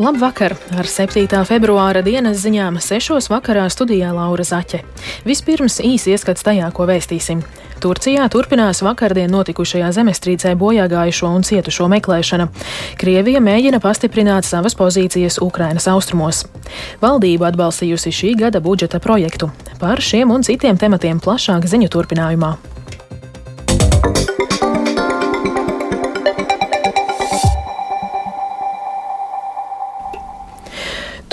Labvakar! Ar 7. februāra dienas ziņām 6. vakarā studijā Laura Zaķe. Vispirms īsi ieskats tajā, ko vēstīsim. Turcijā turpinās vakardien notikušajā zemestrīcē bojāgājušo un cietušo meklēšana. Krievija mēģina pastiprināt savas pozīcijas Ukrainas austrumos. Valdība atbalstījusi šī gada budžeta projektu. Par šiem un citiem tematiem plašāk ziņu turpinājumā.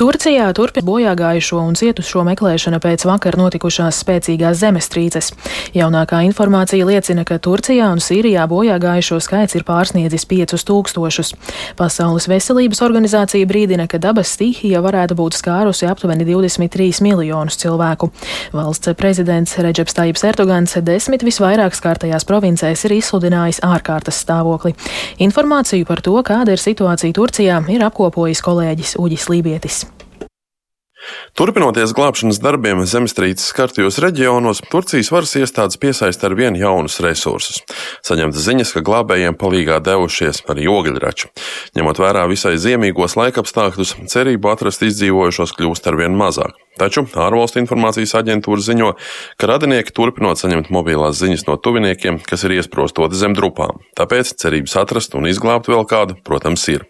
Turcijā turpina bojāgājušo un cietušo meklēšana pēc vakar notikušās spēcīgās zemestrīces. Jaunākā informācija liecina, ka Turcijā un Sīrijā bojāgājušo skaits ir pārsniedzis 5000. Pasaules veselības organizācija brīdina, ka dabas stihija varētu būt skārusi aptuveni 23 miljonus cilvēku. Valsts prezidents Reģeps Tajips Erdogans desmit visvairāk skārtajās provincēs ir izsludinājis ārkārtas stāvokli. Informāciju par to, kāda ir situācija Turcijā, ir apkopojis kolēģis Uģis Lībietis. Turpinoties glābšanas darbiem zemestrīces skartajos reģionos, Turcijas varas iestādes piesaista ar vien jaunus resursus. Saņemta ziņas, ka glābējiem palīgā devušies arī ogļrači. Ņemot vērā visai ziemīgos laikapstākļus, cerību atrast izdzīvojušos kļūst ar vien mazāk. Taču ārvalstu informācijas aģentūra ziņo, ka radinieki turpinot saņemt mobilās ziņas no tuviniekiem, kas ir iesprostoti zem drupām. Tāpēc cerības atrast un izglābt vēl kādu, protams, ir.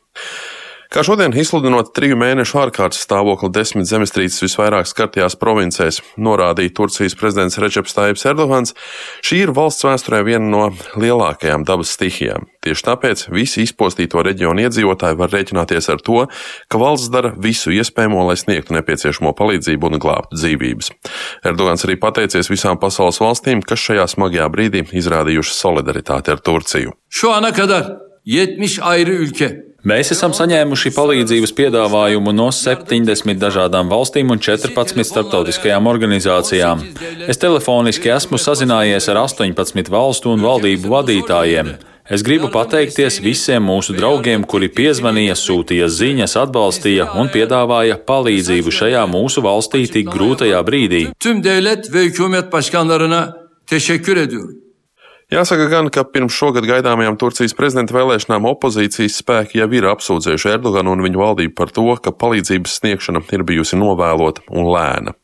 Kā šodien izsludinot triju mēnešu ārkārtas stāvokli desmit zemestrīces visvairāk skartajās provincēs, norādīja Turcijas prezidents Reģeps Taips Erdogans, šī ir valsts vēsturē viena no lielākajām dabas stihijām. Tieši tāpēc visi izpostīto reģionu iedzīvotāji var rēķināties ar to, ka valsts dara visu iespējamo, lai sniegtu nepieciešamo palīdzību un glābtu dzīvības. Erdogans arī pateicies visām pasaules valstīm, kas šajā smagajā brīdī izrādījušas solidaritāti ar Turciju. Şu ana kadar 70 ayrı ülke Mēs esam saņēmuši palīdzības piedāvājumu no 70 dažādām valstīm un 14 starptautiskajām organizācijām. Es telefoniski esmu sazinājies ar 18 valstu un valdību vadītājiem. Es gribu pateikties visiem mūsu draugiem, kuri piezvanīja, sūtīja ziņas, atbalstīja un piedāvāja palīdzību šajā mūsu valstī tik grūtajā brīdī. Tüm devlet ve hükümet başkanlarına teşekkür ediyorum. Jāsaka gan, ka pirms šogad gaidāmajām Turcijas prezidenta vēlēšanām opozīcijas spēki jau ir apsūdzējuši Erdoganu un viņu valdību par to, ka palīdzības sniegšana ir bijusi novēlota un lēna.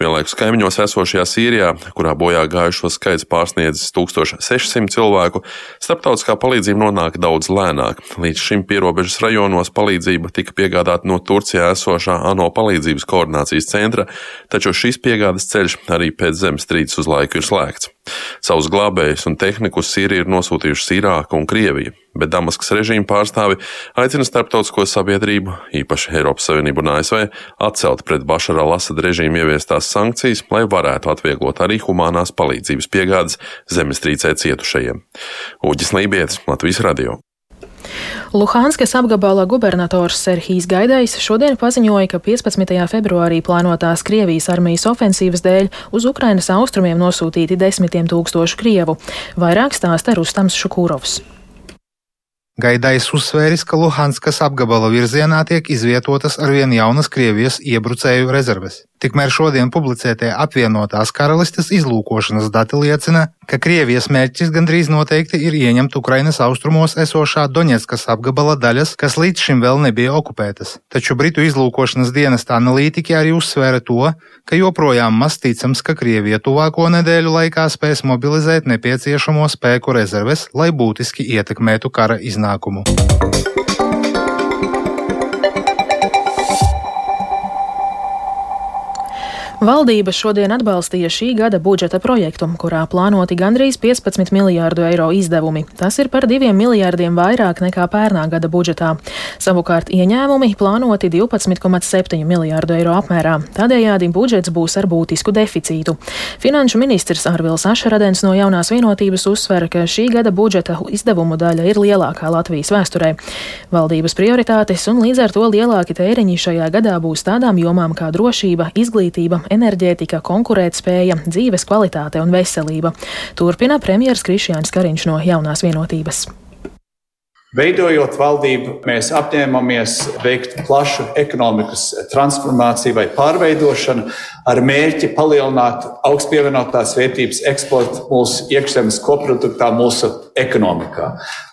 Vienlaikus kaimiņos esošajā Sīrijā, kurā bojā gājušo skaits pārsniedzis 1600 cilvēku, starptautiskā palīdzība nonāk daudz lēnāk. Līdz šim pierobežas rajonos palīdzība tika piegādāta no Turcijā esošā ANO palīdzības koordinācijas centra, taču šīs piegādes ceļš arī pēc zemestrīces uz laiku ir slēgts. Savus glābējus un tehniku uz Sīriju ir nosūtījušas Irāka un Krievija, bet Damaskas režīma pārstāvi aicina starptautisko sabiedrību, īpaši Eiropas Savienību un ASV, atcelt pret Bašara al-Asad režīmu ieviestās sankcijas, lai varētu atvieglot arī humanās palīdzības piegādes zemestrīcē cietušajiem. Uģis Lībietis, Latvijas Radio. Luhanskas apgabala gubernators Serhijas Gaidais šodien paziņoja, ka 15. februārī plānotās Krievijas armijas ofensīvas dēļ uz Ukrainas austrumiem nosūtīti desmitiem tūkstošu krievu. Vairāk stāsta Rustams Šukūrovs. Gaidais uzsvēris, ka Luhanskas apgabala virzienā tiek izvietotas arvien jaunas Krievijas iebrucēju rezerves. Tikmēr šodien publicētie apvienotās karalistes izlūkošanas dati liecina, ka Krievijas mērķis gandrīz noteikti ir ieņemt Ukrainas austrumos esošā Doņetskas apgabala daļas, kas līdz šim vēl nebija okupētas. Taču Britu izlūkošanas dienesta analītiķi arī uzsvēra to, ka joprojām maz ticams, ka Krievija tuvāko nedēļu laikā spēs mobilizēt nepieciešamo spēku rezerves, lai būtiski ietekmētu kara iznākumu iznākumu. Valdība šodien atbalstīja šī gada budžeta projektu, kurā plānoti gandrīz 15 miljārdu eiro izdevumi. Tas ir par 2 miljārdiem vairāk nekā pērnā gada budžetā. Savukārt ieņēmumi plānoti 12,7 miljārdu eiro apmērā. Tādējādi budžets būs ar būtisku deficītu. Finanšu ministrs Arvils Ašaradens no jaunās vienotības uzsver, ka šī gada budžeta izdevumu daļa ir lielākā Latvijas vēsturē. Valdības prioritātes un līdz ar to lielāki tēriņi šajā gadā būs tādām jomām kā drošība, izglītība, enerģētika, konkurētspēja, dzīves kvalitāte un veselība. Turpina premjeras Krišjāns Kariņš no jaunās vienotības. Veidojot valdību, mēs apņēmamies veikt plašu ekonomikas transformāciju vai pārveidošanu ar mērķi palielināt augstu pievienotās vērtības eksportu mūsu iekšzemes koproduktā, mūsu ekonomikā.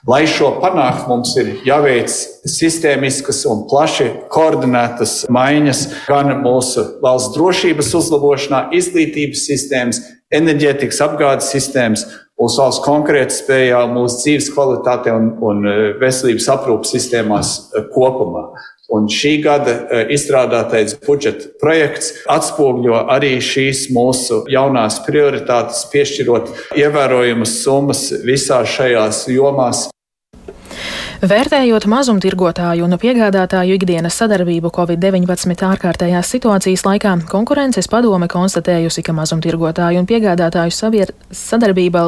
Lai šo panākt, mums ir jāveic sistēmiskas un plaši koordinētas maiņas gan mūsu valsts drošības uzlabošanā, izglītības sistēmas, enerģētikas apgādes sistēmas mūsu valsts konkurētspējā, mūsu dzīves kvalitātē un, un e, veselības aprūpas sistēmās e, kopumā. Un šī gada e, izstrādātais budžeta projekts atspoguļo arī šīs mūsu jaunās prioritātes, piešķirot ievērojamas summas visās šajās jomās. Vērtējot mazumtirgotāju un piegādātāju ikdienas sadarbību Covid-19 ārkārtējās situācijas laikā, konkurences padome konstatējusi, ka mazumtirgotāju un piegādātāju savier, sadarbībā,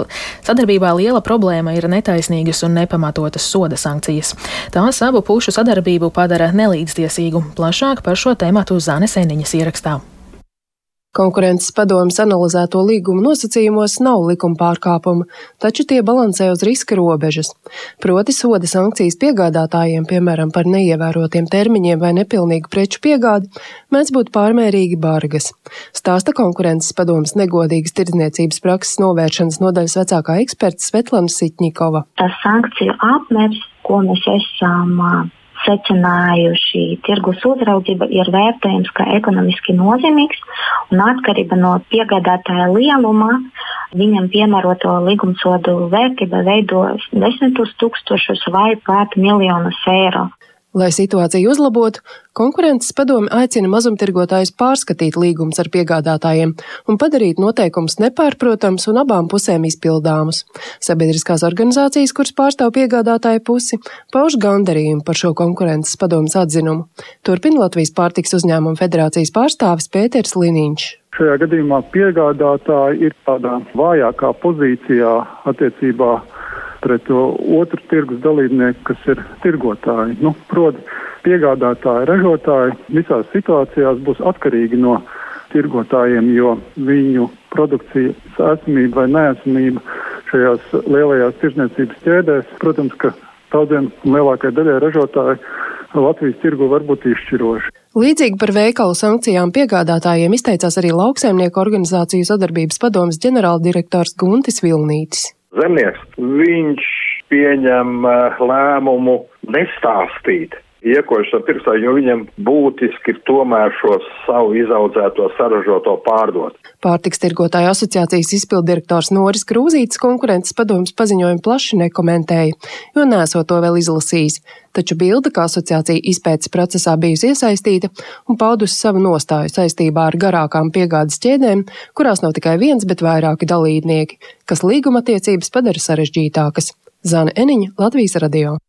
sadarbībā liela problēma ir netaisnīgas un nepamatotas soda sankcijas. Tās abu pušu sadarbību padara nelīdztiesīgu. Plašāk par šo tēmatu Zane Seniņas ierakstā. Konkurences padomas analizēto līgumu nosacījumos nav likuma pārkāpuma, taču tie balansē uz riska robežas. Proti soda sankcijas piegādātājiem, piemēram, par neievērotiem termiņiem vai nepilnīgu preču piegādi, mēdz būt pārmērīgi bargas. Stāsta konkurences padomas negodīgas tirdzniecības prakses novēršanas nodaļas vecākā eksperta Svetlana Sitņikova. Tas sankciju apmērs, ko mēs esam secinājuši, tirgus uzraudzība ir vērtējums kā ekonomiski nozīmīgs un atkarība no piegādātāja lieluma. Viņam piemēroto līgumsodu vērtība veido desmitus tūkstošus vai pat miljonus eiro. Lai situāciju uzlabotu, konkurences padome aicina mazumtirgotājus pārskatīt līgumus ar piegādātājiem un padarīt noteikumus nepārprotams un abām pusēm izpildāmus. Sabiedriskās organizācijas, kuras pārstāv piegādātāju pusi, pauž gandarījumu par šo konkurences padomas atzinumu. Turpina Latvijas pārtiks uzņēmuma federācijas pārstāvis Pēters Liniņš. Šajā gadījumā piegādātāji ir tādā vājākā pozīcijā attiecībā pret otru tirgus dalībnieku, kas ir tirgotāji. Nu, proti, piegādātāji, ražotāji visās situācijās būs atkarīgi no tirgotājiem, jo viņu produkcijas esamība vai neesamība šajās lielajās tirsniecības ķēdēs, protams, ka daudziem lielākajai daļai ražotāji Latvijas tirgu var būt izšķiroši. Līdzīgi par veikalu sankcijām piegādātājiem izteicās arī lauksaimnieku organizāciju sadarbības padomas ģenerāldirektors Guntis Vilnītis zemnieks, viņš pieņem eh, lēmumu nestāstīt iekošana pirkstā, jo viņam būtiski ir tomēr šo savu izaudzēto saražoto pārdot. Pārtiks tirgotāja asociācijas izpildirektors Noris Krūzītis konkurences padomjas paziņojumu plaši nekomentēja, jo nesot to vēl izlasījis, taču bilda, kā asociācija izpētes procesā bijusi iesaistīta un paudusi savu nostāju saistībā ar garākām piegādes ķēdēm, kurās nav tikai viens, bet vairāki dalībnieki, kas līguma attiecības padara sarežģītākas. Zana Eniņa, Latvijas radio.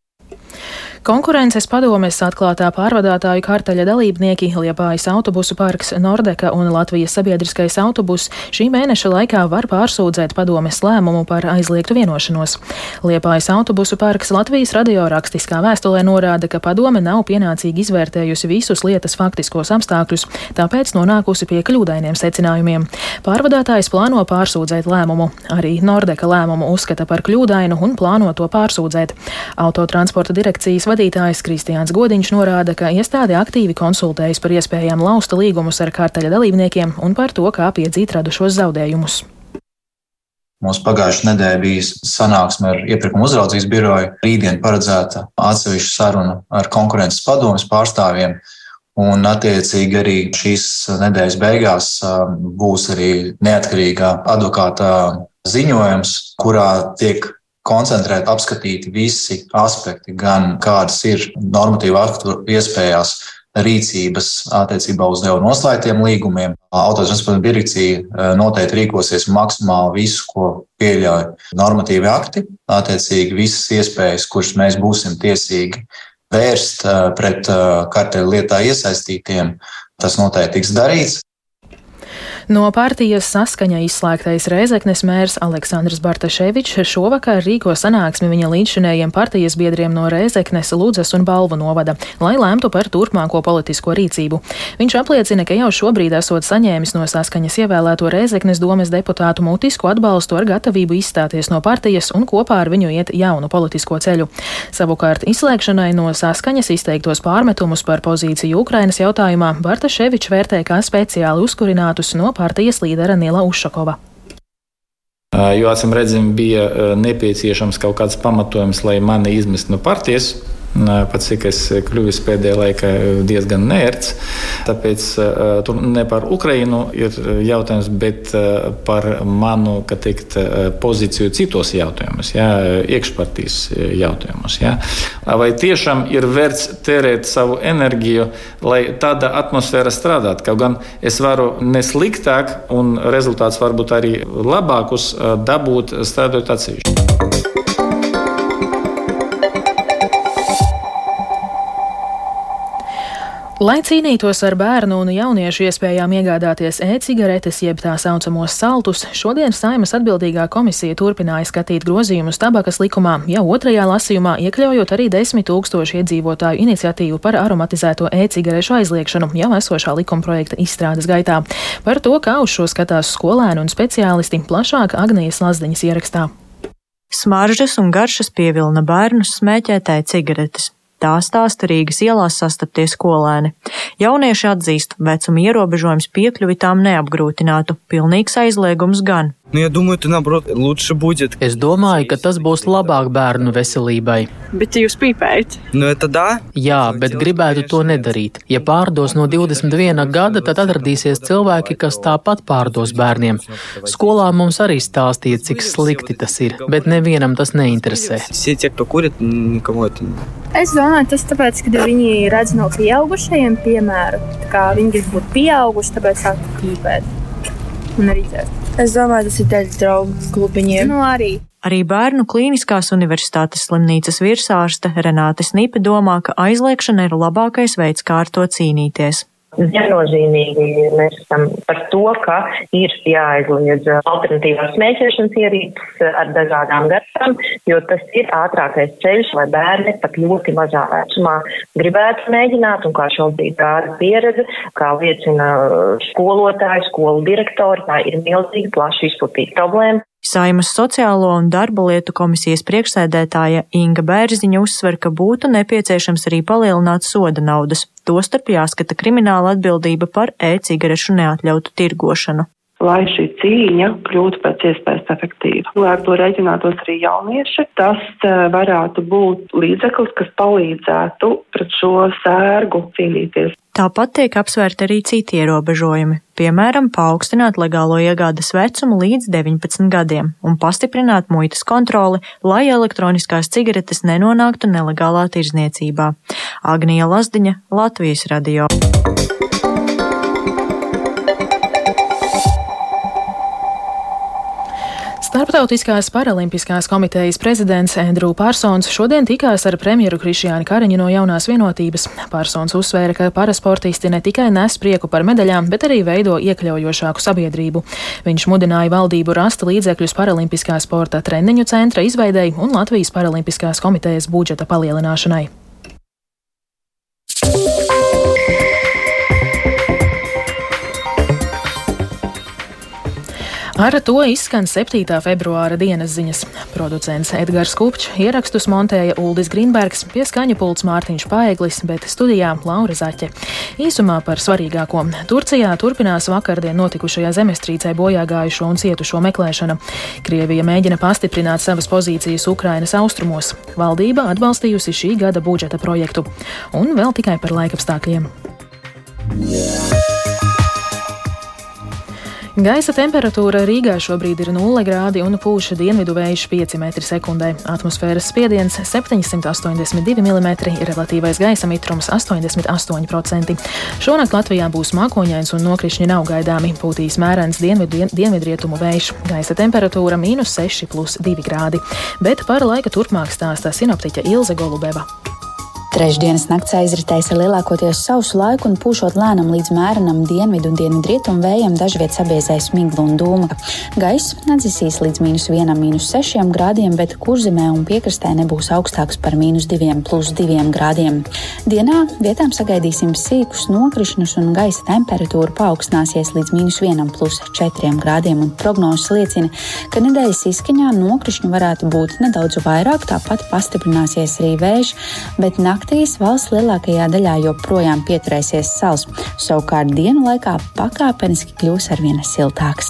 Konkurences padomes atklātā pārvadātāju karteļa dalībnieki Liepājas autobusu parks Nordeka un Latvijas sabiedriskais autobus šī mēneša laikā var pārsūdzēt padomes lēmumu par aizliegtu vienošanos. Liepājas autobusu parks Latvijas radio rakstiskā vēstulē norāda, ka padome nav pienācīgi izvērtējusi visus lietas faktiskos apstākļus, tāpēc nonākusi pie kļūdainiem secinājumiem. Pārvadātājs plāno pārsūdzēt lēmumu. Arī Nordeka lēmumu uzskata par kļūdainu un plāno to pārsūdzēt. Autotransporta direkcijas vadītājs Kristiāns Godiņš norāda, ka iestāde aktīvi konsultējas par iespējām lausta līgumus ar kārtaļa dalībniekiem un par to, kā piedzīt radušos zaudējumus. Mums pagājušajā nedēļā bija sanāksme ar iepirkuma uzraudzības biroju. Rītdien paredzēta atsevišķa saruna ar konkurences padomus pārstāvjiem. Un, attiecīgi, arī šīs nedēļas beigās būs arī neatkarīgā advokāta ziņojums, kurā tiek koncentrēt, apskatīt visi aspekti, gan kādas ir normatīva aktu iespējas rīcības attiecībā uz jau noslēgtiem līgumiem. Autotransporta direkcija eh, noteikti rīkosies maksimāli visu, ko pieļauj normatīvi akti, attiecīgi visas iespējas, kuras mēs būsim tiesīgi vērst eh, pret eh, karteļu lietā iesaistītiem. Tas noteikti tiks darīts. No partijas saskaņa izslēgtais Rēzeknes mērs Aleksandrs Bartaševičs šovakar rīko sanāksmi viņa līdzšinējiem partijas biedriem no Rēzeknes, Ludzas un Balvu novada, lai lēmtu par turpmāko politisko rīcību. Viņš apliecina, ka jau šobrīd esot saņēmis no saskaņas ievēlēto Rēzeknes domes deputātu mutisku atbalstu ar gatavību izstāties no partijas un kopā ar viņu iet jaunu politisko ceļu. Savukārt izslēgšanai no saskaņas izteiktos pārmetumus par pozīciju Ukrainas jautājumā Bartaševičs vērtē kā speciāli uzkurinātus no partijas līdera Nila Ušakova. Jo, acīm redzami, bija nepieciešams kaut kāds pamatojums, lai mani izmest no partijas. Pats cik es kļuvis pēdējā laikā diezgan nērts. Tāpēc tur ne par Ukrajinu ir jautājums, bet par manu teikt, pozīciju citos jautājumos, jā, iekšpartijas jautājumos. Jā. Vai tiešām ir vērts tērēt savu enerģiju, lai tāda atmosfēra strādātu? Kaut gan es varu nesliktāk, un rezultāts varbūt arī labākus dabūt strādājot atsevišķi. Lai cīnītos ar bērnu un jauniešu iespējām iegādāties e-cigaretes, jeb tā saucamos saltus, šodien Saimas atbildīgā komisija turpināja skatīt grozījumus tabakas likumā, jau otrajā lasījumā iekļaujot arī desmit tūkstošu iedzīvotāju iniciatīvu par aromatizēto e-cigarešu aizliekšanu jau esošā likuma projekta izstrādes gaitā. Par to, kā uz šo skatās skolēni un speciālisti, plašāk Agnijas Lazdiņas ierakstā. Smaržas un garšas pievilina bērnus smēķētāji cigaretes. Tā stāsta Rīgas ielās sastapties skolēni. Jaunieši atzīst, vecuma ierobežojums piekļuvi tām neapgrūtinātu, pilnīgs aizliegums gan. Nu, я думаю, это наоборот лучше будет. Es domāju, ka tas būs labāk bērnu veselībai. Bet jūs pīpējat? Nu, это да? Jā, bet gribētu to nedarīt. Ja pārdos no 21 gada, tad atradīsies cilvēki, kas tāpat pārdos bērniem. Skolā mums arī stāstīja, cik slikti tas ir, bet nevienam tas neinteresē. Все те, кто kурит, никому это Es domāju, tas tāpēc, ka viņi redz no pieaugušajiem piemēru. Tā kā viņi grib būt pieauguši, tāpēc sāk pīpēt un arī dzert. Es domāju, tas ir daļa draugu klubiņiem. Nu, arī. Arī Bērnu Kliniskās Universitātes slimnīcas virsārste Renāte Snipe domā, ka aizliekšana ir labākais veids, kā ar to cīnīties. Viennozīmīgi mēs esam par to, ka ir jāaizliedz alternatīvās smēķēšanas ierīces ar dažādām garšām, jo tas ir ātrākais ceļš, lai bērni pat ļoti mazā vecumā gribētu mēģināt, un kā šobrīd rāda pieredze, kā liecina skolotāji, skolu direktori, tā ir milzīgi plaši izplatīta problēma. Saimas sociālo un darba lietu komisijas priekšsēdētāja Inga Bērziņa uzsver, ka būtu nepieciešams arī palielināt soda naudas, tostarp jāskata krimināla atbildība par e-cigarešu neatļautu tirgošanu lai šī cīņa kļūtu pēc iespējas efektīva. Lai ar to reiķinātos arī jaunieši, tas varētu būt līdzeklis, kas palīdzētu pret šo sērgu cīnīties. Tāpat tiek apsvērti arī citi ierobežojumi, piemēram, paaugstināt legālo iegādes vecumu līdz 19 gadiem un pastiprināt muitas kontroli, lai elektroniskās cigaretes nenonāktu nelegālā tirzniecībā. Agnija Lazdiņa, Latvijas radio. Starptautiskās paralimpiskās komitejas prezidents Andrew Pārsons šodien tikās ar premjeru Krišjānu Kariņu no jaunās vienotības. Pārsons uzsvēra, ka parasportisti ne tikai nes prieku par medaļām, bet arī veido iekļaujošāku sabiedrību. Viņš mudināja valdību rast līdzekļus paralimpiskā sporta treniņu centra izveidēji un Latvijas paralimpiskās komitejas budžeta palielināšanai. Ar to izskan 7. februāra dienas ziņas. Producents Edgars Kupčs, ierakstus montēja Uldis Grīnbergs, pie skaņa pults Mārtiņš Paeglis, bet studijā Laura Zaķe. Īsumā par svarīgāko. Turcijā turpinās vakardien notikušajā zemestrīcē bojā gājušo un cietušo meklēšana. Krievija mēģina pastiprināt savas pozīcijas Ukrainas austrumos. Valdība atbalstījusi šī gada budžeta projektu. Un vēl tikai par laikapstākļiem. Yeah. Gaisa temperatūra Rīgā šobrīd ir 0 grādi un pūša dienvidu vējš 5 m2. Atmosfēras spiediens 782 mm, relatīvais gaisa mitrums 88%. Šonakt Latvijā būs mākoņains un nokrišņi nav gaidāmi. Pūtīs mērens dienvidu, dienvidrietumu vējš. Gaisa temperatūra - 6,2 grādi. Bet par laika turpmāk stāsta sinoptiķa Ilze Golubeva. Trešdienas nakts aizritēs ar lielākoties sausu laiku un pūšot lēnam līdz mērenam dienvidu un dienvidrietumu vējam dažviet sabiezēs miglu un dūmu. Gaiss nedzisīs līdz mīnus 1, mīnus 6 grādiem, bet kurzemē un piekrastē nebūs augstāks par mīnus 2, plus 2 grādiem. Dienā vietām sagaidīsim sīkus nokrišņus un gaisa temperatūra paaugstināsies līdz mīnus 1, plus 4 grādiem, un prognozes liecina, ka nedēļas izskaņā nokrišņu varētu būt nedaudz vairāk, tāpat pastiprināsies arī vējš, bet naktī naktīs valsts lielākajā daļā joprojām pieturēsies sals, savukārt dienu laikā pakāpeniski kļūs arvien siltāks.